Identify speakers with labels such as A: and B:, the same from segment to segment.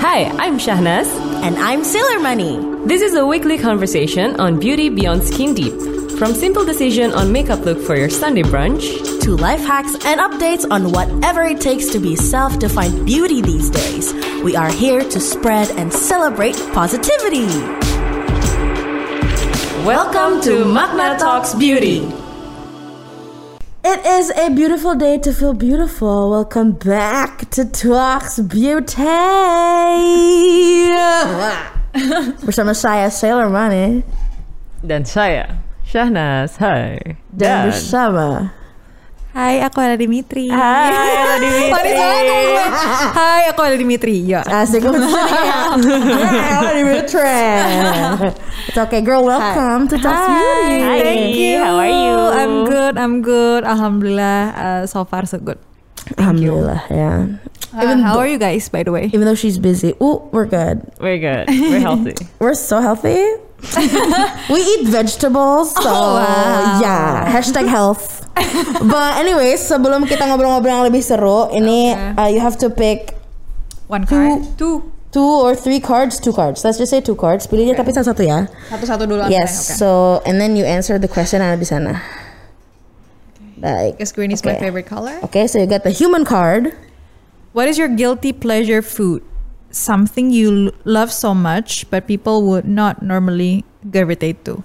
A: Hi, I'm Shahnaz.
B: And I'm Sailor Money.
A: This is a weekly conversation on beauty beyond skin deep. From simple decision on makeup look for your Sunday brunch
B: To life hacks and updates on whatever it takes to be self defined beauty these days. We are here to spread and celebrate positivity.
A: Welcome to Magna Talks Beauty.
C: It is a beautiful day to feel beautiful. Welcome back to Talks Beauty. Bersama saya Sailor Money
A: Dan saya, Shahnaz. Hai.
C: dan bersama
D: Hai, aku Ella Dimitri.
A: Hai, Ella Dimitri.
D: Hai, aku Ella Dimitri. Ya.
C: Asik banget Hey, Dimitri. It's okay girl, welcome to Talks Beauty.
A: Hi.
D: Thank you.
A: How are you?
D: I'm good. I'm good. Alhamdulillah. Uh, so far so good.
C: Alhamdulillah, yeah.
D: Uh, how are you guys, by the way?
C: Even though she's busy, ooh, we're good.
A: We're good. We're healthy.
C: We're so healthy. we eat vegetables, so yeah. Hashtag health. But anyways, sebelum kita ngobrol-ngobrol yang lebih seru, ini
D: Okay.
C: uh, you have to pick
D: One card. Two.
C: two or three cards, two cards. Let's just say two cards. Pilihnya tapi satu-satu ya.
D: Satu-satu dulu.
C: Yes. So and then you answer the question ada di sana. Baik.
D: Guess green is my
C: Okay.
D: favorite color.
C: Okay, so you got the human card.
D: What is your guilty pleasure food? Something you love so much, but people would not normally gravitate to.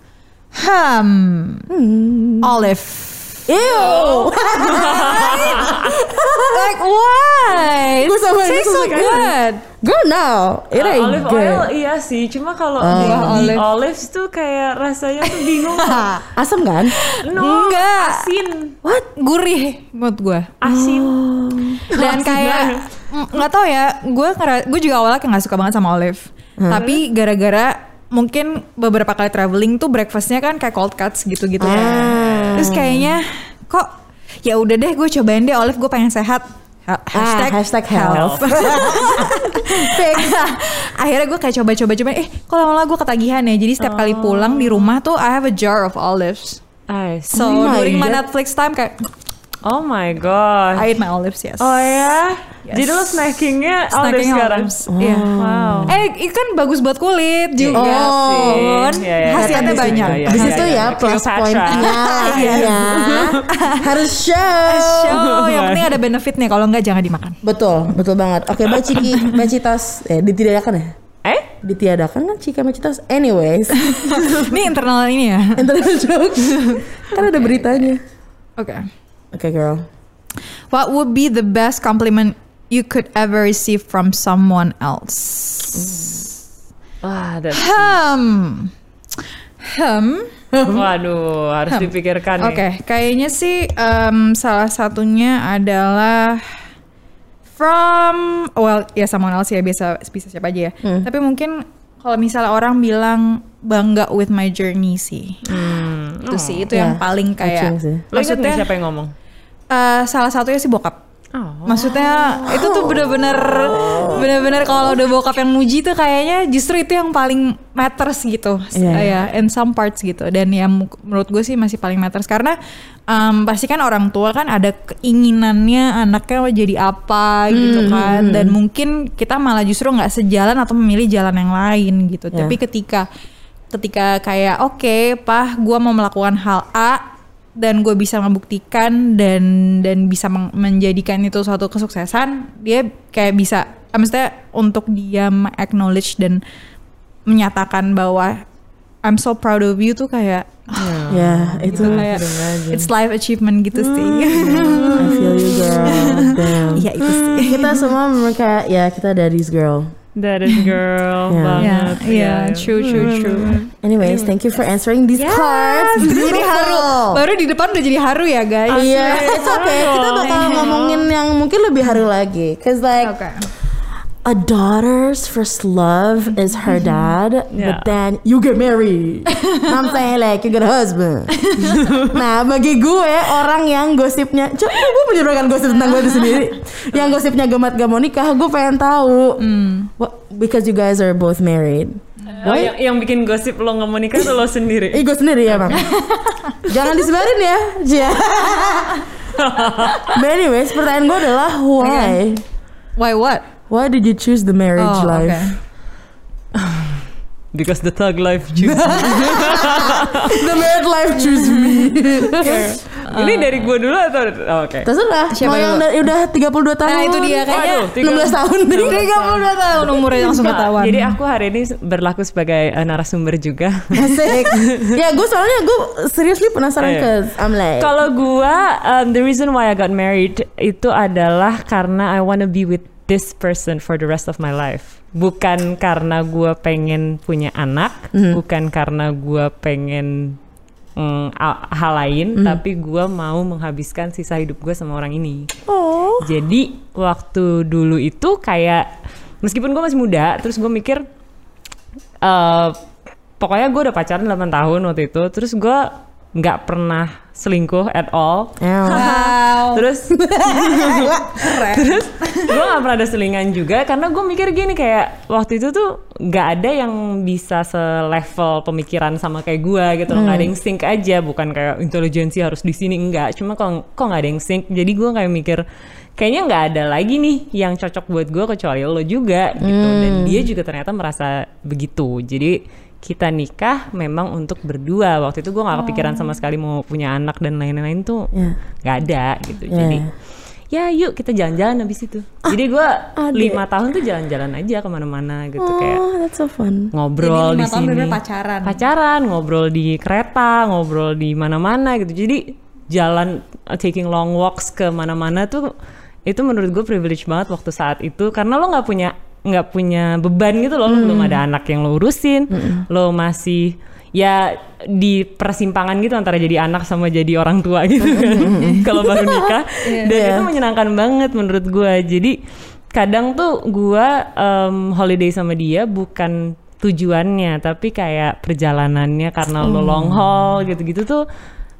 D: Hmm. Olive.
C: Ew.
D: like why?
C: Gue sama
D: Tastes so good.
C: Girl, no, it
A: Uh,
C: ain't
A: olive
C: good.
A: oil iya sih, cuma kalau
C: Oh.
A: di, di
D: Olive.
A: olives tuh kayak rasanya tuh bingung.
C: Asam kan?
A: no,
D: Enggak.
A: asin,
D: What? Gurih menurut gue.
A: asin.
D: Dan kayak mm, nggak tahu ya, gue gue juga awalnya kayak nggak suka banget sama olive. Tapi gara-gara mungkin beberapa kali traveling tuh breakfastnya kan kayak cold cuts gitu-gitu ya. Terus kayaknya kok ya udah deh gue cobain deh olive gue pengen sehat. Ha- Hashtag,
C: Ah, hashtag health.
D: Fix. Akhirnya gue kayak coba-coba-coba, eh kok lama-lama gue ketagihan ya. Jadi setiap kali pulang di rumah tuh I have a jar of olives.
A: I see.
D: So
C: Oh my
D: during my
C: God.
D: Netflix time kayak
A: Oh my god.
D: I eat my olives yes.
A: Oh ya?
D: Yes.
A: Jadi lo snackingnya
D: Snacking
A: sekarang?
D: olives. Iya.
A: Wow.
D: Eh, itu kan bagus buat kulit juga.
A: Iya sih.
D: Kan?
A: Iya, iya.
D: Khasiatnya
A: Iya,
D: banyak.
A: iya,
C: Di
A: iya,
C: situ
A: iya.
C: ya plus pointnya ya. Harus show.
D: Show, yang penting ada benefitnya. Kalau enggak jangan dimakan.
C: Betul, betul banget. Oke, Mbak Ciki, Mbak Citas, eh ditiadakan ya?
A: Eh?
C: Ditiadakan kan Cika Mbak Citas? Anyways,
D: Ini internal ini ya.
C: internal jokes. Kan ada beritanya.
D: Oke.
C: Oke, girl.
D: What would be the best compliment you could ever receive from someone else?
A: Wah, that's...
D: Hmm. Hmm.
A: Waduh, harus dipikirkan nih.
D: Oke, kayaknya sih em, salah satunya adalah from well ya someone else ya biasa bisa siapa aja ya. Tapi mungkin kalau misalnya orang bilang bangga with my journey sih. Itu sih itu yang
C: Ya,
D: paling kayak.
A: Lo
D: maksudnya
A: siapa yang ngomong?
D: Eh, salah satunya sih bokap.
A: Oh.
D: Maksudnya itu tuh bener-bener bener-bener kalau udah bokap yang muji tuh kayaknya justru itu yang paling matters gitu
C: Iya.
D: ya in some parts gitu dan yang mu- menurut gue sih masih paling matters karena em, pasti kan orang tua kan ada keinginannya anaknya mau jadi apa gitu
C: Hmm,
D: kan dan mungkin kita malah justru nggak sejalan atau memilih jalan yang lain gitu
C: Iya.
D: tapi ketika ketika kayak oke pah gue mau melakukan hal A dan gue bisa membuktikan dan dan bisa menjadikan itu suatu kesuksesan dia kayak bisa eh, maksudnya untuk dia acknowledge dan menyatakan bahwa I'm so proud of you tuh kayak
C: Ya, itu
D: gitu kayak it's life achievement gitu sih
C: I feel you girl. Damn.
D: Iya itu sih
C: Kita semua kayak ya kita daddy's girl.
A: That is girl
C: Yeah.
D: Iya,
A: banget.
D: iya, true, true, true.
C: Anyways, thank you for answering these cards.
D: Jadi haru. Baru di depan udah jadi haru ya guys.
C: Iya, it's okay. Kita bakal ngomongin yang mungkin lebih haru lagi. Cause like
D: Oke.
C: A daughter's first love is her dad,
A: Yeah.
C: but then you get married. I'm saying like you get a husband. nah, bagi gue orang yang gosipnya, coba gue menyebarkan gosip tentang gue itu sendiri. yang gosipnya gemat gak mau nikah, gue pengen tahu. What- because you guys are both married.
A: Oh, yang, yang bikin gosip lo nggak mau nikah tuh lo sendiri.
C: Eh, gue sendiri ya bang. Jangan disebarin ya. But anyways, pertanyaan gue adalah why?
D: Why what?
C: Why did you choose the marriage
D: Oh,
C: life?
D: oke.
A: Because the thug life choose.
C: the married life choose me.
A: Ini dari gue dulu atau oh, oke.
C: Terserah.
D: Siapa
C: Mau yang
D: dulu?
C: dari- udah 32 tahun.
D: Nah itu dia kayaknya
A: Waduh,
C: 16 tahun.
D: 32 tahun umurnya langsung ketahuan.
A: Jadi aku hari ini berlaku sebagai eh, narasumber juga.
C: Asik. ya gue soalnya gue seriously penasaran
A: Iya.
C: ke I'm like
A: Kalau gua um, the reason why I got married itu adalah karena I wanna be with this person for the rest of my life. Bukan karena gua pengen punya anak, bukan karena gua pengen mm, hal lain, tapi gua mau menghabiskan sisa hidup gua sama orang ini.
C: oh
A: Jadi waktu dulu itu kayak meskipun gue masih muda, terus gue mikir eh pokoknya gue udah pacaran 8 tahun waktu itu, terus gue nggak pernah selingkuh at all.
D: Wow.
A: Terus terus gue nggak pernah ada selingan juga karena gue mikir gini kayak waktu itu tuh nggak ada yang bisa selevel pemikiran sama kayak gue gitu. Loh nggak ada yang sync aja. Bukan kayak intelijensi harus di sini enggak cuma kok kok nggak ada yang sync? Jadi gue kayak mikir kayaknya nggak ada lagi nih yang cocok buat gue kecuali lo juga gitu. Dan dia juga ternyata merasa begitu. Jadi kita nikah memang untuk berdua waktu itu gue nggak kepikiran sama sekali mau punya anak dan lain-lain tuh
C: Ya.
A: nggak ada gitu
C: Ya.
A: jadi ya yuk kita jalan-jalan habis itu jadi gue lima tahun tuh jalan-jalan aja ke mana-mana gitu kayak
C: Oh, that's so fun.
A: ngobrol
D: Jadi
A: di
D: lima tahun
A: sini
D: pacaran.
A: pacaran ngobrol di kereta ngobrol di mana-mana gitu jadi jalan uh, taking long walks ke mana-mana tuh itu menurut gue privilege banget waktu saat itu karena lo nggak punya nggak punya beban gitu loh lo belum ada anak yang lo urusin lo masih ya di persimpangan gitu antara jadi anak sama jadi orang tua gitu kan kalau baru nikah. Dan
C: Iya.
A: itu menyenangkan banget menurut gue jadi kadang tuh gue em, holiday sama dia bukan tujuannya tapi kayak perjalanannya karena lo long haul gitu-gitu tuh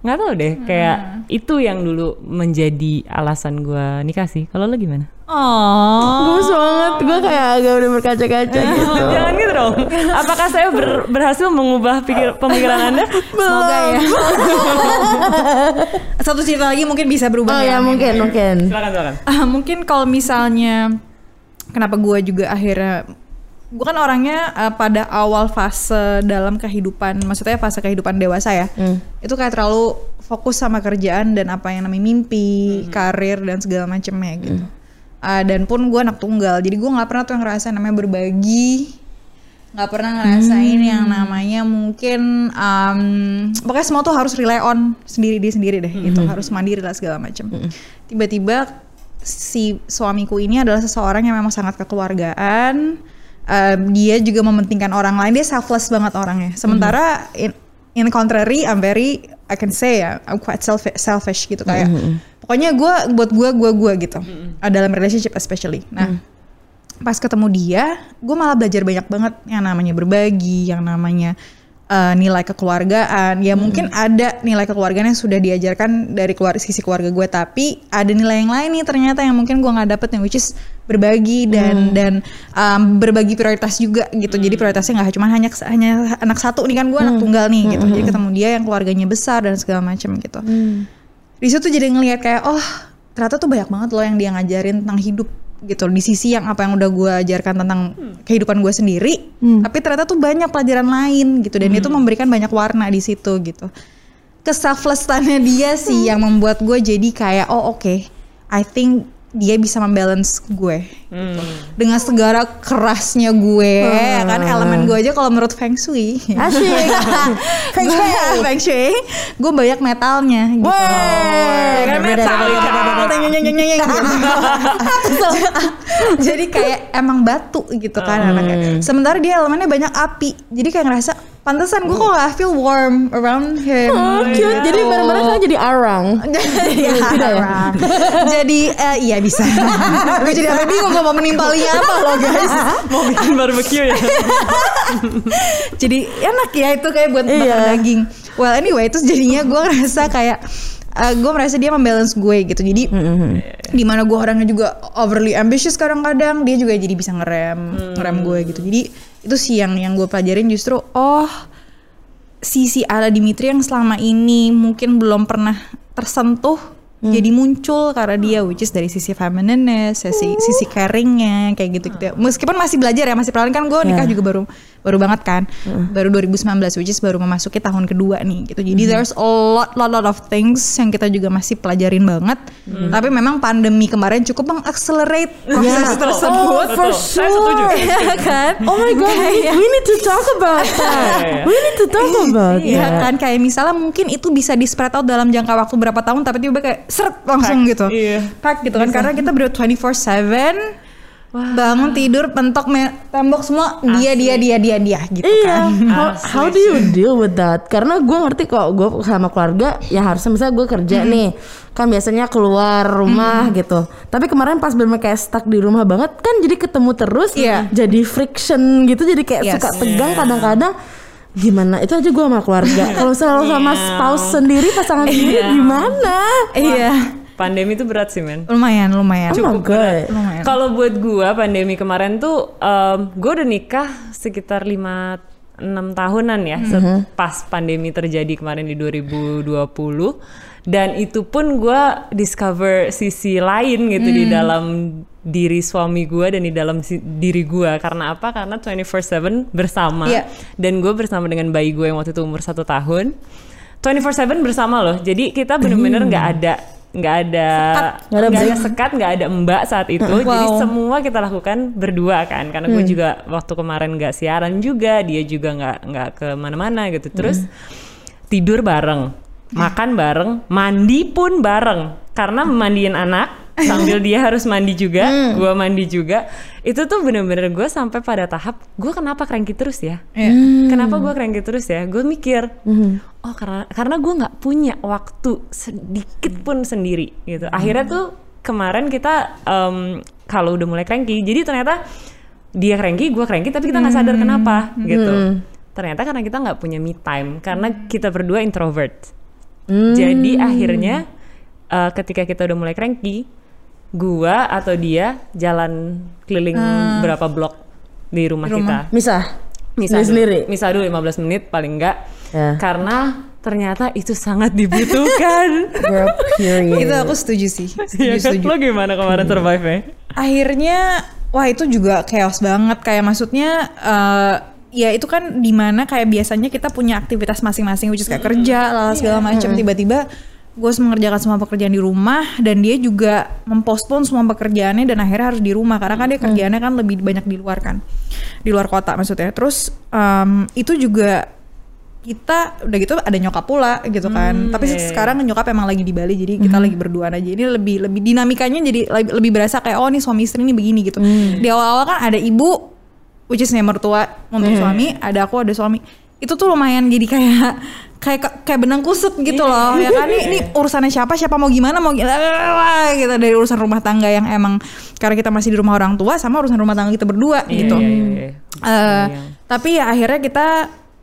A: nggak tahu deh kayak itu yang dulu menjadi alasan gue nikah sih. Kalau lo gimana
D: Oh.
C: Gemes banget, gue kayak agak udah berkaca-kaca gitu.
A: jangan gitu dong apakah saya ber- berhasil mengubah pikir pemikiran anda
D: Semoga ya. Satu cerita lagi mungkin bisa berubah
C: Oh ya mungkin, mungkin.
A: silakan silakan
D: Ah, mungkin kalau misalnya kenapa gua juga akhirnya gue kan orangnya eh, pada awal fase dalam kehidupan maksudnya fase kehidupan dewasa ya
C: Hmm.
D: itu kayak terlalu fokus sama kerjaan dan apa yang namanya mimpi karir dan segala macamnya gitu Ah, dan pun gue anak tunggal. Jadi gue nggak pernah tuh ngerasain namanya berbagi. Nggak pernah ngerasain yang namanya mungkin um, pokoknya semua tuh harus rely on sendiri dia sendiri deh gitu. Harus mandiri lah segala macam tiba-tiba si suamiku ini adalah seseorang yang memang sangat kekeluargaan. Um, dia juga mementingkan orang lain. Dia selfless banget orangnya. Sementara in, in contrary I'm very I can say ya I'm quite self- selfish gitu kayak pokoknya gue buat gue gue gue gitu Uh, dalam relationship especially. Nah pas ketemu dia gue malah belajar banyak banget yang namanya berbagi yang namanya uh, nilai kekeluargaan. Ya mungkin ada nilai kekeluargaan yang sudah diajarkan dari keluar sisi keluarga gue tapi ada nilai yang lain nih ternyata yang mungkin gue nggak dapet yang which is berbagi dan dan um, berbagi prioritas juga gitu. Jadi prioritasnya nggak cuma hanya hanya anak satu nih kan gue anak tunggal nih gitu. Jadi ketemu dia yang keluarganya besar dan segala macam gitu. Di situ jadi ngelihat kayak oh ternyata tuh banyak banget loh yang dia ngajarin tentang hidup gitu di sisi yang apa yang udah gue ajarkan tentang kehidupan gue sendiri tapi ternyata tuh banyak pelajaran lain gitu dan itu memberikan banyak warna di situ gitu. Keselflessannya dia sih yang membuat gue jadi kayak oh oke I think dia bisa membalance gue. Dengan segala kerasnya gue ya kan? Elemen gue aja kalau menurut Feng Shui.
C: Asyik. Feng Shui.
D: Feng Shui. gue banyak metalnya gitu.
C: Wey,
D: Ya kan metal gitu. jadi kayak emang batu gitu kan
C: Hmm.
D: anaknya. Sementara dia elemennya banyak api. Jadi kayak ngerasa pantesan gue kok gak feel warm around him
C: Oh, cute. Jadi bareng-bareng kan jadi arang.
D: Iya,
C: Tidak ya?
D: Sarah. jadi eh, iya bisa gue jadi sampai bingung gue mau menimpalinya apa loh guys
A: mau bikin barbecue ya
D: jadi enak ya itu kayak buat bakar
C: Iya.
D: daging well anyway terus jadinya gue ngerasa kayak gue merasa dia membalance gue gitu jadi di mana gue orangnya juga overly ambitious kadang-kadang dia juga jadi bisa ngerem ngerem gue gitu jadi itu sih yang yang gue pelajarin justru oh sisi ala Dimitri yang selama ini mungkin belum pernah tersentuh jadi muncul karena dia which is dari sisi feminineness, sisi sisi caringnya kayak gitu gitu. Meskipun masih belajar ya, masih pelan kan gue nikah juga baru baru banget kan, baru 2019 which is baru memasuki tahun kedua nih gitu. Jadi there's a lot lot lot of things yang kita juga masih pelajarin banget. Tapi memang pandemi kemarin cukup mengaccelerate proses
C: Yeah.
D: tersebut.
C: Oh, for sure.
D: Iya kan?
C: Oh my god, we, we need to talk about that. We need to talk about
D: Iya
C: that.
D: kan kayak misalnya mungkin itu bisa di spread out dalam jangka waktu berapa tahun tapi tiba-tiba kayak seret langsung
A: Pack,
D: gitu.
A: iya.
D: Pack gitu kan karena kita ber 24/7 bangun tidur pentok me- tembok semua dia dia dia dia dia gitu
C: Iya,
D: kan.
C: how, how do you deal with that? Karena gue ngerti kok gue sama keluarga ya harusnya misalnya gue kerja nih kan biasanya keluar rumah gitu. Tapi kemarin pas bener kayak stuck di rumah banget kan jadi ketemu terus,
D: Iya.
C: jadi friction gitu, jadi kayak
D: Yes.
C: suka tegang kadang-kadang. Gimana? Itu aja gue sama keluarga. Kalau selalu sama spouse sendiri, pasangan sendiri gimana?
D: Iya.
A: Pandemi itu berat sih men.
D: Lumayan lumayan.
C: Oh my god.
D: Lumayan.
A: Kalau buat gua pandemi kemarin tuh um, gua udah nikah sekitar 5 6 tahunan ya se- pas pandemi terjadi kemarin di 2020 dan itu pun gua discover sisi lain gitu di dalam diri suami gua dan di dalam si- diri gua karena apa karena 24/7 bersama
D: Iya.
A: dan gue bersama dengan bayi gue yang waktu itu umur satu tahun 24/7 bersama loh jadi kita bener-bener nggak ada nggak ada
C: Nggak ada
A: nggak ada sekat nggak ada mbak saat itu. Jadi
D: Wow.
A: semua kita lakukan berdua kan. Karena gue juga waktu kemarin nggak siaran juga dia juga nggak nggak ke mana-mana gitu. Terus tidur bareng makan bareng mandi pun bareng. Karena mandiin anak sambil dia harus mandi juga gue mandi juga. Itu tuh bener-bener gue sampai pada tahap gue kenapa cranky terus ya?
D: Iya.
A: Kenapa gue cranky terus ya? Gue mikir, oh karena karena gue nggak punya waktu sedikit pun sendiri gitu. Akhirnya tuh kemarin kita em, kalau udah mulai cranky, jadi ternyata dia cranky, gue cranky, tapi kita nggak sadar kenapa gitu. Ternyata karena kita nggak punya me time, karena kita berdua introvert. Jadi akhirnya eh, ketika kita udah mulai cranky, gua atau dia jalan keliling berapa blok di rumah, kita
C: Misah.
A: misal
C: Diri sendiri.
A: dulu, misal dulu 15 menit paling enggak
C: Ya.
A: karena ternyata itu sangat dibutuhkan.
D: Itu aku setuju sih.
A: Iya
D: Setuju,
A: kan?
D: setuju.
A: lo gimana kemarin survive nya
D: akhirnya wah itu juga chaos banget kayak maksudnya eh, ya itu kan di mana kayak biasanya kita punya aktivitas masing-masing which is kayak kerja lah segala macam tiba-tiba gue harus mengerjakan semua pekerjaan di rumah dan dia juga mempospon semua pekerjaannya dan akhirnya harus di rumah karena kan dia kerjaannya kan lebih banyak di luar kan di luar kota maksudnya. Terus em, itu juga kita udah gitu ada nyokap pula gitu kan. Tapi
A: iya, iya.
D: sekarang nyokap emang lagi di Bali jadi kita lagi berduaan aja. Ini lebih lebih dinamikanya jadi lebih, lebih berasa kayak oh nih suami istri ini begini gitu. Di awal-awal kan ada ibu which is nih mertua untuk suami ada aku ada suami. Itu tuh lumayan jadi kayak kayak kayak benang kusut gitu loh ya kan? Ini, ini urusannya siapa? Siapa mau gimana? Mau gimana? Gitu. Dari urusan rumah tangga yang emang karena kita masih di rumah orang tua sama urusan rumah tangga kita berdua gitu.
A: Iya, iya, iya.
D: Eh, tapi ya akhirnya kita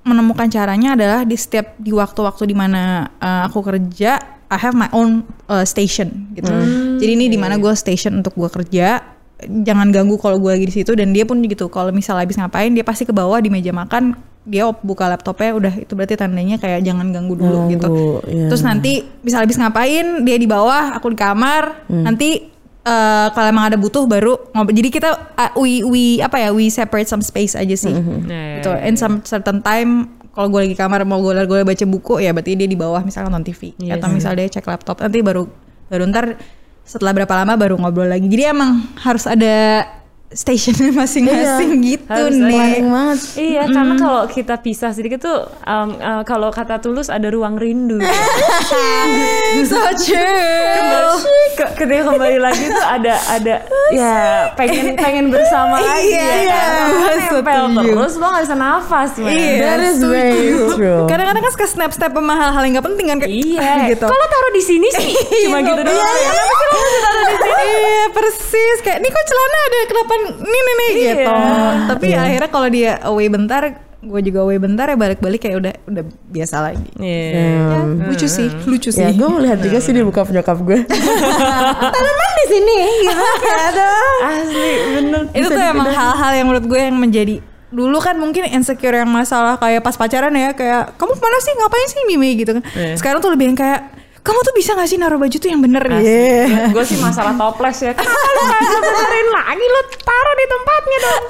D: menemukan caranya adalah di setiap di waktu-waktu di mana eh, aku kerja I have my own uh, station gitu. Jadi ini di mana gue station untuk gue kerja. Jangan ganggu kalau gue lagi di situ. Dan dia pun gitu. Kalau misalnya habis ngapain dia pasti ke bawah di meja makan dia buka laptopnya udah itu berarti tandanya kayak jangan ganggu dulu gitu.
C: Ganggu, iya.
D: Terus nanti bisa habis ngapain dia di bawah aku di kamar nanti eh, kalau emang ada butuh baru ngobrol jadi kita uh, we we apa ya we separate some space aja sih.
A: Nah,
D: gitu. in some certain time kalau gue lagi kamar mau gue gue baca buku ya berarti dia di bawah misalnya nonton TV
A: Iya
D: atau misalnya dia cek laptop nanti baru baru ntar setelah berapa lama baru ngobrol lagi? Jadi emang harus ada stationnya masing-masing gitu
A: Harus
D: nih
C: banget.
A: Iya, karena kalau kita pisah sedikit tuh, um, uh, kalau kata tulus ada ruang rindu.
D: so true
A: Ke- Ketika kembali lagi tuh ada ada ya pengen pengen bersama lagi
D: Iya,
A: ya
D: iya.
A: Karena nempel terus lo gak bisa nafas.
D: Iya,
C: That is very true.
D: kadang-kadang kan suka snap-snap sama hal-hal yang gak penting kan kayak
A: Iya,
D: gitu
A: Kalau taruh di sini sih cuma
D: Iya,
A: gitu doang.
D: iya,
A: Kenapa sih lo taruh di sini?
D: Iya persis kayak ini kok celana ada kenapa ini nih nih
A: Iya.
D: gitu. Tapi akhirnya kalau dia away bentar, gue juga away bentar ya balik-balik kayak udah udah biasa lagi.
A: Iya.
D: Ya, lucu sih, lucu sih.
C: Ya gue melihat juga sih di buka nyokap gue. Tanaman di sini gitu. Kayak ada.
A: Asli bener.
D: itu tuh emang hal-hal yang menurut gue yang menjadi dulu kan mungkin insecure yang masalah kayak pas pacaran ya kayak kamu ke mana sih ngapain sih Mimi gitu kan
A: Iya.
D: sekarang tuh lebih yang kayak kamu tuh bisa gak sih naruh baju tuh yang bener
A: Iya.
D: ya
A: gue sih masalah toples ya. Kenapa lu gak benerin lagi lu taruh di tempatnya dong.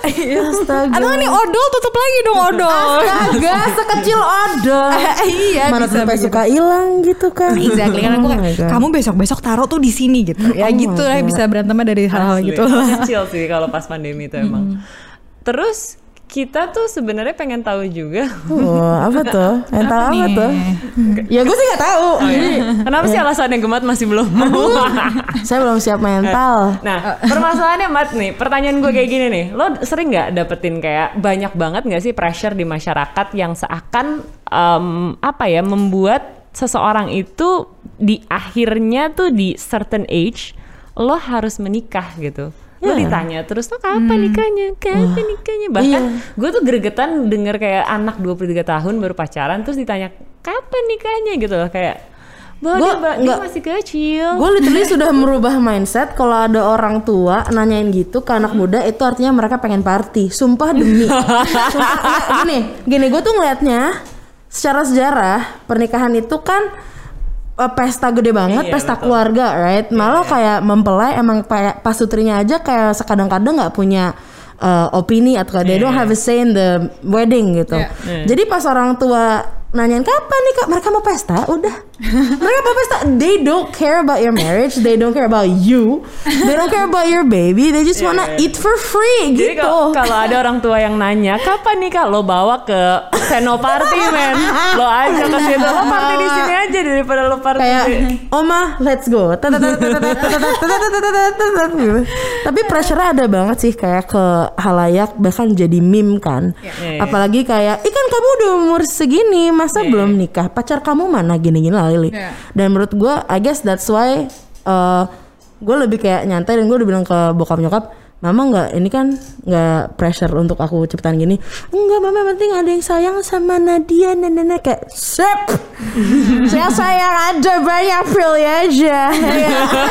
C: Astaga.
D: atau nih odol tutup lagi dong odol
C: Astaga, sekecil odol.
D: iya
C: Mana
D: bisa
C: sampai suka hilang gitu kan.
D: Exactly karena
C: Oh
D: gue kayak kamu besok besok taruh tuh di sini gitu ya
C: Oh my
D: gitu lah bisa berantemnya dari hal-hal gitu
A: Kecil sih kalau pas pandemi itu emang. Terus kita tuh sebenarnya pengen tahu juga.
C: Oh, apa tuh? Mental apa
D: nih?
C: tuh? ya gue sih nggak tahu.
A: Kenapa sih alasannya Gemat masih belum mau?
C: Saya belum siap mental.
A: Nah, permasalahannya Mat nih, pertanyaan gue kayak gini nih, lo sering nggak dapetin kayak banyak banget nggak sih pressure di masyarakat yang seakan em, apa ya membuat seseorang itu di akhirnya tuh di certain age lo harus menikah gitu. Lo
C: Ya.
A: ditanya terus lo kapan nikahnya? Kapan nikahnya? Bahkan gue tuh gregetan denger kayak anak 23 tahun baru pacaran terus ditanya kapan nikahnya gitu loh kayak Bahwa
C: Gua
A: dia, ba- dia
C: nggak-
A: masih kecil.
C: Gue literally sudah merubah mindset kalau ada orang tua nanyain gitu ke anak muda itu artinya mereka pengen party. Sumpah demi. Sumpah, gini, gini gue tuh ngelihatnya secara sejarah pernikahan itu kan pesta gede banget,
A: Iya,
C: pesta
A: betul.
C: keluarga, right? Malah kayak mempelai emang kayak pasutrinya aja kayak sekadang-kadang nggak punya eh, opini atau kayak they don't have a say in the wedding gitu.
A: Iya.
C: Jadi pas orang tua nanyain kapan nih kak mereka mau pesta udah mereka mau pesta they don't care about your marriage they don't care about you they don't care about your baby they just
A: Iya,
C: wanna
A: iya.
C: eat for free
A: Jadi
C: gitu
A: kalau ada orang tua yang nanya kapan nih kak lo bawa ke Senoparty men lo aja ke situ lo party di sini aja daripada lo party
C: kayak oma let's go Gitu. tapi pressure ada banget sih kayak ke halayak bahkan jadi meme kan
A: Iya, iya.
C: apalagi kayak ikan kamu udah umur segini masa
A: Iya,
C: belum nikah pacar kamu mana? Gini-gini lah Lili.
D: Iya.
C: dan menurut gue I guess that's why uh, gue lebih kayak nyantai dan gue udah bilang ke bokap nyokap Mama nggak ini kan nggak pressure untuk aku cepetan gini. Enggak mama penting ada yang sayang sama Nadia dan nenek kayak sep saya sayang ada banyak pilih aja.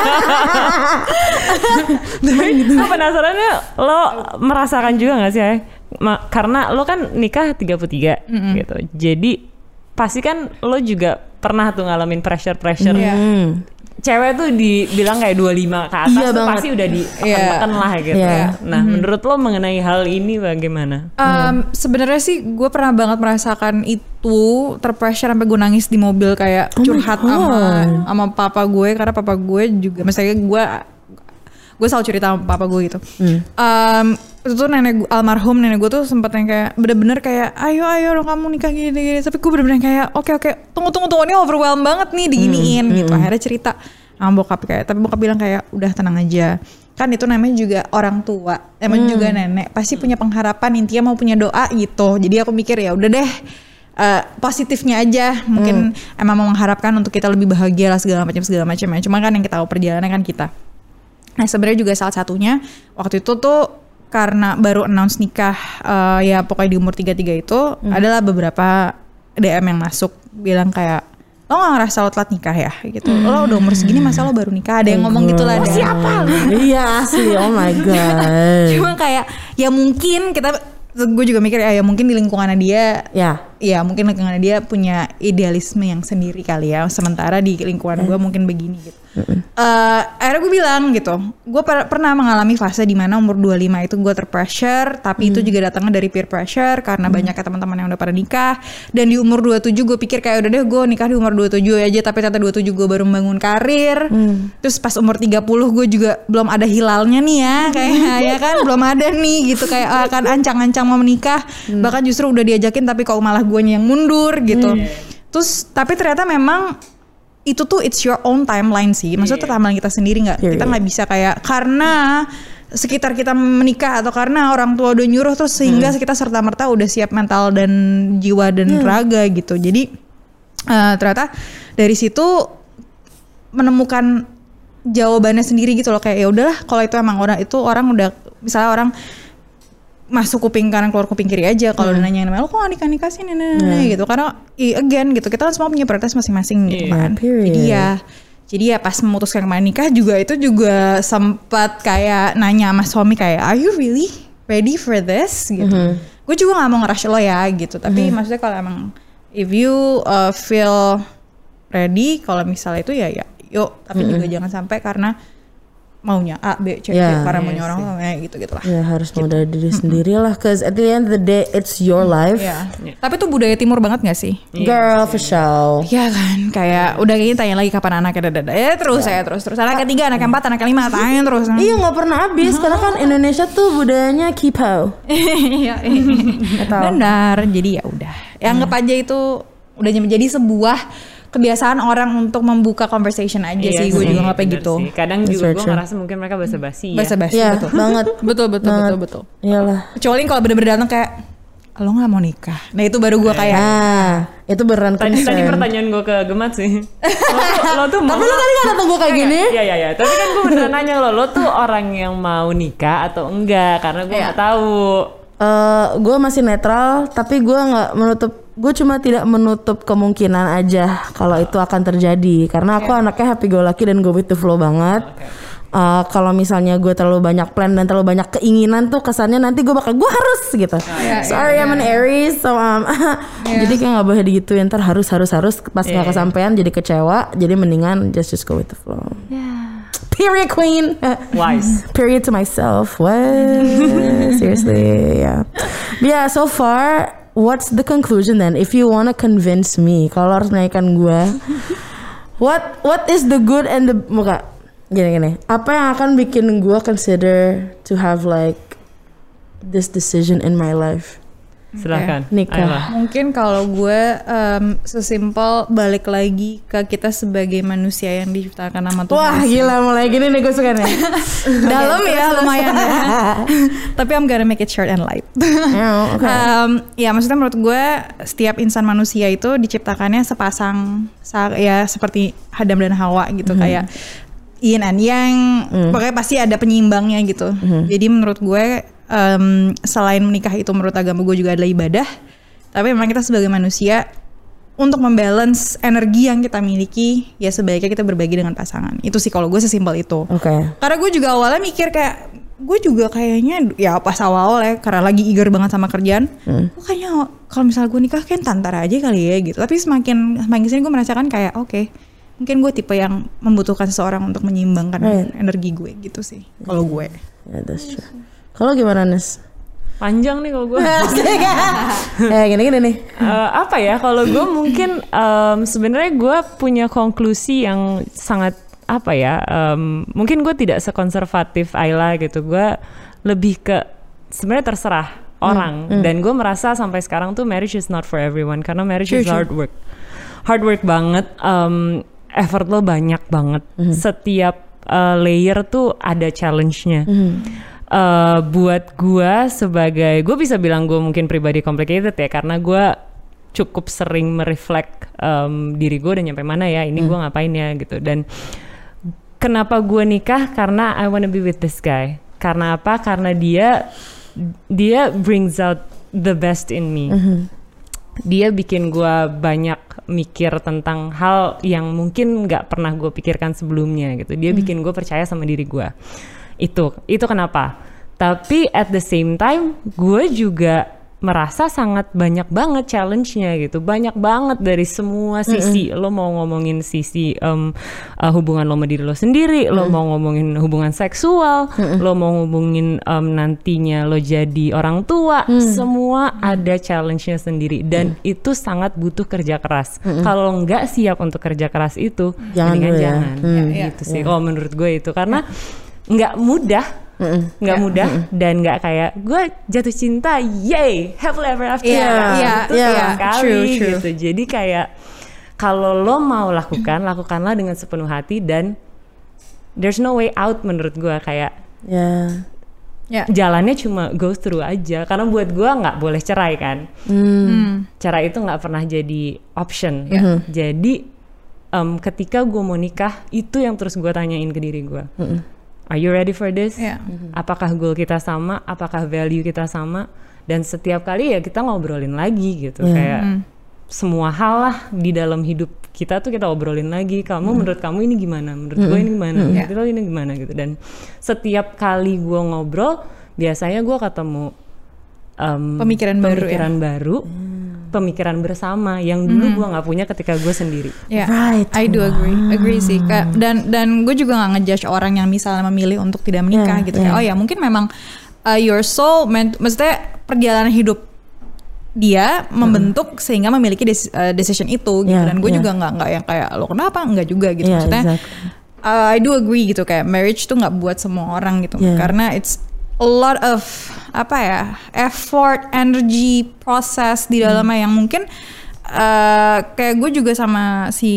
A: Tapi gue penasarannya lo merasakan juga gak sih ya? Ma- karena lo kan nikah 33 gitu. Jadi pasti kan lo juga pernah tuh ngalamin pressure-pressure.
D: Iya.
C: Hmm.
A: Cewek tuh dibilang kayak 25 ke atas
C: Iya
A: tuh
C: banget.
A: pasti udah di tekan lah gitu.
C: Iya.
A: Nah, menurut lo mengenai hal ini bagaimana?
D: Um, Sebenarnya sih gue pernah banget merasakan itu terpressure sampai gue nangis di mobil kayak
C: Oh
D: curhat sama sama papa gue karena papa gue juga misalnya gue gue selalu cerita sama papa gue gitu.
C: Hmm.
D: Um, itu tuh nenek gue, almarhum nenek gue tuh sempet yang kayak bener-bener kayak ayo ayo dong kamu nikah gini gini tapi gue bener-bener kayak oke oke tunggu tunggu tunggu ini overwhelmed banget nih diginiin
C: Hmm,
D: gitu. akhirnya cerita sama bokap kayak tapi bokap bilang kayak udah tenang aja. Kan itu namanya juga orang tua emang juga nenek pasti punya pengharapan intinya mau punya doa gitu. Jadi aku mikir ya udah deh eh, positifnya aja. Mungkin emang mau mengharapkan untuk kita lebih bahagia lah segala macam segala macam ya. Cuma kan yang kita tahu perjalanan kan kita Nah sebenarnya juga salah satunya waktu itu tuh karena baru announce nikah eh, ya pokoknya di umur 33 itu adalah beberapa DM yang masuk bilang kayak lo gak ngerasa lo telat nikah ya? Gitu. Lo udah umur segini masa lo baru nikah? Ada yang ngomong gitu lah. Ada siapa
C: iya asli. Oh my god.
D: Cuma kayak ya mungkin kita gue juga mikir ya, ya mungkin di lingkungannya dia
C: ya
D: ya mungkin lingkungan dia punya idealisme yang sendiri kali ya. Sementara di lingkungan gue mungkin begini gitu. Eh, akhirnya gue bilang gitu gue per- pernah mengalami fase di mana umur 25 itu gue terpressure tapi itu juga datangnya dari peer pressure karena banyaknya teman-teman yang udah pada nikah. Dan di umur 27 gue pikir kayak udah deh gue nikah di umur 27 aja tapi ternyata 27 gue baru membangun karir. Terus pas umur 30 gue juga belum ada hilalnya nih ya kayak ya kan? Belum ada nih gitu kayak akan ancang-ancang mau menikah. Bahkan justru udah diajakin tapi kok malah gue yang mundur gitu. Terus tapi ternyata memang itu tuh it's your own timeline sih. Maksudnya timeline kita sendiri nggak kita
C: Period.
D: nggak bisa kayak karena sekitar kita menikah atau karena orang tua udah nyuruh terus sehingga kita serta merta udah siap mental dan jiwa dan raga gitu. Jadi eh, ternyata dari situ menemukan jawabannya sendiri gitu loh. Kayak ya udahlah kalau itu emang orang itu orang udah misalnya orang masuk kuping kanan keluar kuping kiri aja. Kalau udah nanya lo kok nikah nikah sih nah, nah, nah, gitu. Karena i- again gitu kita kan semua punya prioritas masing-masing gitu
A: Iya,
D: kan.
C: Period.
D: jadi ya jadi ya pas memutuskan kemarin nikah juga itu juga sempat kayak nanya sama suami kayak are you really ready for this? Gitu. Gue juga nggak mau ngerush lo ya gitu. Tapi maksudnya kalau emang if you uh, feel ready kalau misalnya itu ya ya yuk. Tapi juga jangan sampai karena maunya A B C D
C: Yeah.
D: karena
A: Iya
D: maunya orang kayak gitu gitu lah
C: Ya harus mau dari diri sendiri lah, cause at the end of the day it's your life.
D: ya tapi itu budaya timur banget gak sih
C: Girl for show.
D: Ya kan, kayak udah kayak tanya lagi kapan anaknya dada ya terus saya terus terus anak ketiga, anak keempat, anak kelima, tanya terus.
C: Iya nggak pernah habis karena kan Indonesia tuh budayanya kipo.
D: Iya, iya. benar. Jadi ya udah, ya anggap aja itu udah menjadi sebuah kebiasaan orang untuk membuka conversation aja
A: Iya
D: sih. Gue juga nggak kayak gitu.
A: sih. Kadang
C: That's
A: juga gue ngerasa mungkin mereka basa-basi ya.
D: Basa basi
C: Iya
D: betul.
C: banget.
D: betul betul betul betul.
C: Iyalah.
D: Kecuali kalau bener-bener datang kayak lo nggak mau nikah. Nah itu baru gue kayak
C: Nah itu beneran
A: Tadi, tadi pertanyaan gue ke Gemat sih. Lo tuh, lo tuh mau
C: Tapi lu tadi gak datang gue kayak gini.
A: Iya iya iya. Tapi kan gue beneran nanya lo, lo tuh orang yang mau nikah atau enggak? Karena gue nggak tahu.
C: Eh, gue masih netral, tapi gue nggak menutup. Gue cuma tidak menutup kemungkinan aja kalau itu akan terjadi. Karena aku anaknya happy go lucky dan go with the flow banget. Eh, kalau misalnya gue terlalu banyak plan dan terlalu banyak keinginan tuh kesannya nanti gue bakal gue harus gitu. Sorry I'm an Aries, so um, jadi kayak nggak boleh digituin. Ntar harus harus harus pas nggak kesampaian jadi kecewa. Jadi mendingan just just go with the flow. Period queen.
A: Wise.
C: period to myself. What? Seriously, yeah. Yeah, so far, what's the conclusion then? If you wanna convince me, kalau harus menaikkan gue, what what is the good and the muka gini gini. Apa yang akan bikin gue consider to have like this decision in my life?
A: Silahkan.
C: Nikah.
A: Ayolah.
D: Mungkin kalau gue em, sesimpel balik lagi ke kita sebagai manusia yang diciptakan sama Tuhan.
C: Wah gila mulai gini nih gue suka nih.
D: Dalam ya lumayan ya. Tapi I'm gonna make it short and light.
C: Yeah, okay.
D: Em, ya maksudnya menurut gue setiap insan manusia itu diciptakannya sepasang sa- ya seperti Adam dan Hawa gitu kayak yin and yang pokoknya pasti ada penyeimbangnya gitu. Jadi menurut gue em, selain menikah itu menurut agama gue juga adalah ibadah, tapi memang kita sebagai manusia untuk membalance energi yang kita miliki ya sebaiknya kita berbagi dengan pasangan. Itu sih kalau gue sesimpel itu.
C: Oke.
D: Karena gue juga awalnya mikir kayak gue juga kayaknya ya pas awal-awal ya karena lagi eager banget sama kerjaan, gue kayaknya kalau misalnya gue nikah kan tantar aja kali ya gitu. Tapi semakin semakin sini gue merasakan kayak oke mungkin gue tipe yang membutuhkan seseorang untuk menyeimbangkan
C: Right.
D: energi gue gitu sih kalau gue.
C: Ya that's true. Kalau gimana Nes?
A: Panjang nih kalau gue.
C: ya. Gini gini nih.
A: Eh, apa ya kalau gue mungkin em, sebenarnya gue punya konklusi yang sangat apa ya em, mungkin gue tidak sekonservatif Ayla gitu. Gue lebih ke sebenarnya terserah orang. dan gue merasa sampai sekarang tuh marriage is not for everyone karena marriage is hard work. Hard work banget em, effort lo banyak banget. Setiap eh, layer tuh ada challenge-nya Eh, buat gua sebagai gue bisa bilang gue mungkin pribadi complicated ya karena gua cukup sering mereflek em, diri gue udah nyampe mana ya ini gua ngapain ya gitu. Dan kenapa gue nikah? Karena I wanna be with this guy. Karena apa? Karena dia dia brings out the best in me. Dia bikin gua banyak mikir tentang hal yang mungkin nggak pernah gue pikirkan sebelumnya gitu. Dia bikin gue percaya sama diri gua itu itu kenapa. Tapi at the same time gue juga merasa sangat banyak banget challenge-nya gitu. Banyak banget dari semua sisi. Lo mau ngomongin sisi em, uh, hubungan lo sama diri lo sendiri lo mau ngomongin hubungan seksual lo mau ngomongin em, nantinya lo jadi orang tua. Semua ada challenge-nya sendiri. Dan itu sangat butuh kerja keras. Kalau nggak siap untuk kerja keras itu
C: Jangan
A: mendingan
C: dulu ya.
A: jangan. Gitu sih. Kalau menurut gue itu. Karena nggak mudah nggak mudah dan nggak kayak gue jatuh cinta yay happily ever after
D: Iya,
A: Nggak
D: iya,
A: gitu
C: iya.
A: sama sekali
D: True, true.
A: gitu jadi kayak kalau lo mau lakukan lakukanlah dengan sepenuh hati dan there's no way out menurut gue kayak
C: Ya.
D: Ya.
A: jalannya cuma go through aja karena buat gue nggak boleh cerai kan
D: Hmm.
A: cerai itu nggak pernah jadi option
D: Ya.
A: jadi em, ketika gue mau nikah itu yang terus gue tanyain ke diri gue are you ready for this?
D: Ya.
A: apakah goal kita sama? Apakah value kita sama? Dan setiap kali ya kita ngobrolin lagi gitu. Kayak semua hal lah di dalam hidup kita tuh kita obrolin lagi. Kamu menurut kamu ini gimana? Menurut gue ini gimana? Menurut lo ini gimana gitu. Dan setiap kali gue ngobrol biasanya gue ketemu em,
D: Pemikiran baru ya?
A: pemikiran baru pemikiran bersama yang dulu gue nggak punya ketika gue sendiri.
D: Ya,
C: Right.
D: I do agree, agree sih. Kayak, dan dan gue juga nggak ngejudge orang yang misalnya memilih untuk tidak menikah
C: Yeah,
D: gitu.
C: yeah.
D: Kayak, oh ya mungkin memang uh, your soul, meant, maksudnya perjalanan hidup dia membentuk sehingga memiliki des- uh, decision itu gitu.
C: Yeah,
D: dan gue
C: yeah.
D: juga nggak nggak yang kayak lo kenapa nggak juga gitu.
C: Yeah,
D: Maksudnya
C: exactly.
D: uh, I do agree gitu kayak marriage tuh nggak buat semua orang gitu
C: Yeah.
D: karena it's a lot of apa ya effort, energy, proses di dalamnya yang mungkin uh, kayak gue juga sama si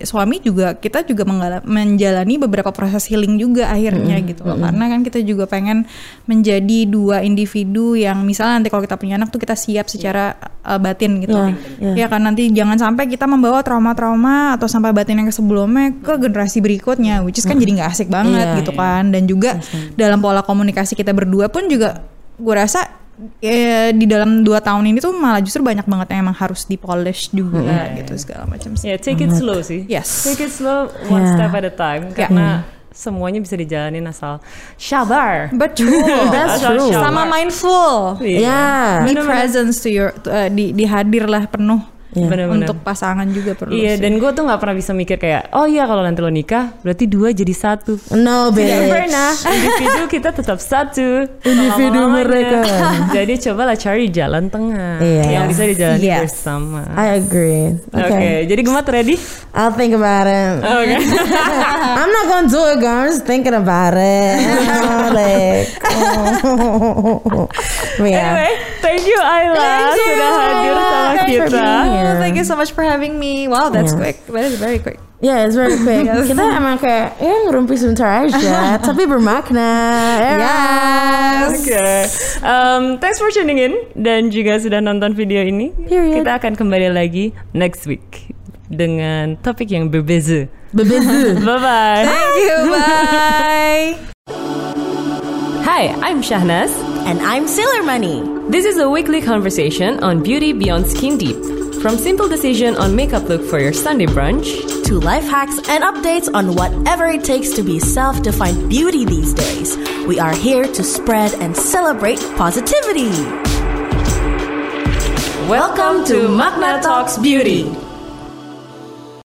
D: suami juga kita juga menjalani beberapa proses healing juga akhirnya gitu. Loh karena kan kita juga pengen menjadi dua individu yang misalnya nanti kalau kita punya anak tuh kita siap secara uh, batin gitu.
C: Yeah,
D: ya. Kan nanti jangan sampai kita membawa trauma-trauma atau sampai batin yang sebelumnya ke generasi berikutnya which is kan jadi nggak asik banget
C: Iya.
D: gitu kan. Dan juga dalam pola komunikasi kita berdua pun juga gue rasa eh, di dalam dua tahun ini tuh malah justru banyak banget yang emang harus dipolish juga gitu segala macam sih
A: Ya take it slow sih.
D: Yes.
A: Take it slow one
C: Yeah.
A: step at a time karena semuanya bisa dijalanin asal sabar.
D: betul
C: That's true.
D: sama mindful
A: Iya.
C: Yeah.
D: be
A: Bener-bener.
D: presence to your eh, di, di hadir lah penuh
C: Iya.
A: Bener-bener.
D: untuk pasangan juga perlu
A: Iya,
D: sih.
A: dan gue tuh nggak pernah bisa mikir kayak, oh iya kalau nanti lo nikah, berarti dua jadi satu.
C: No,
A: Tidak
C: bitch.
A: pernah. Individu kita tetap satu.
C: Individu mereka.
A: Jadi cobalah cari jalan tengah
C: Iya.
A: yang bisa dijalani
D: Yes.
A: bersama.
C: I agree.
A: Oke,
C: Okay.
A: jadi gemat ready?
C: I'll think about it.
A: Oke.
C: I'm not gonna do it, girl. I'm just thinking about it. like, yeah.
A: Anyway, thank you Ayla
D: Thank you.
A: sudah hadir sama kita.
D: Thank you so much for having me. Wow, that's
C: Yeah.
D: quick. That is very quick.
C: Yeah, it's very quick. Kita emang kayak ya ngerumpi sebentar aja, tapi bermakna.
D: Yes.
A: Oke, Um, thanks for tuning in dan juga sudah nonton video ini.
C: Period.
A: Kita akan kembali lagi next week dengan topik yang berbeza.
C: Bebezu.
A: Bye bye.
D: Thank you. Bye.
A: Hi, I'm Shahnaz.
B: And I'm Sailor Money.
A: This is a weekly conversation on beauty beyond skin deep. From simple decision on makeup look for your Sunday brunch
B: To life hacks and updates on whatever it takes to be self defined beauty these days. We are here to spread and celebrate positivity.
A: Welcome to Magna Talks Beauty.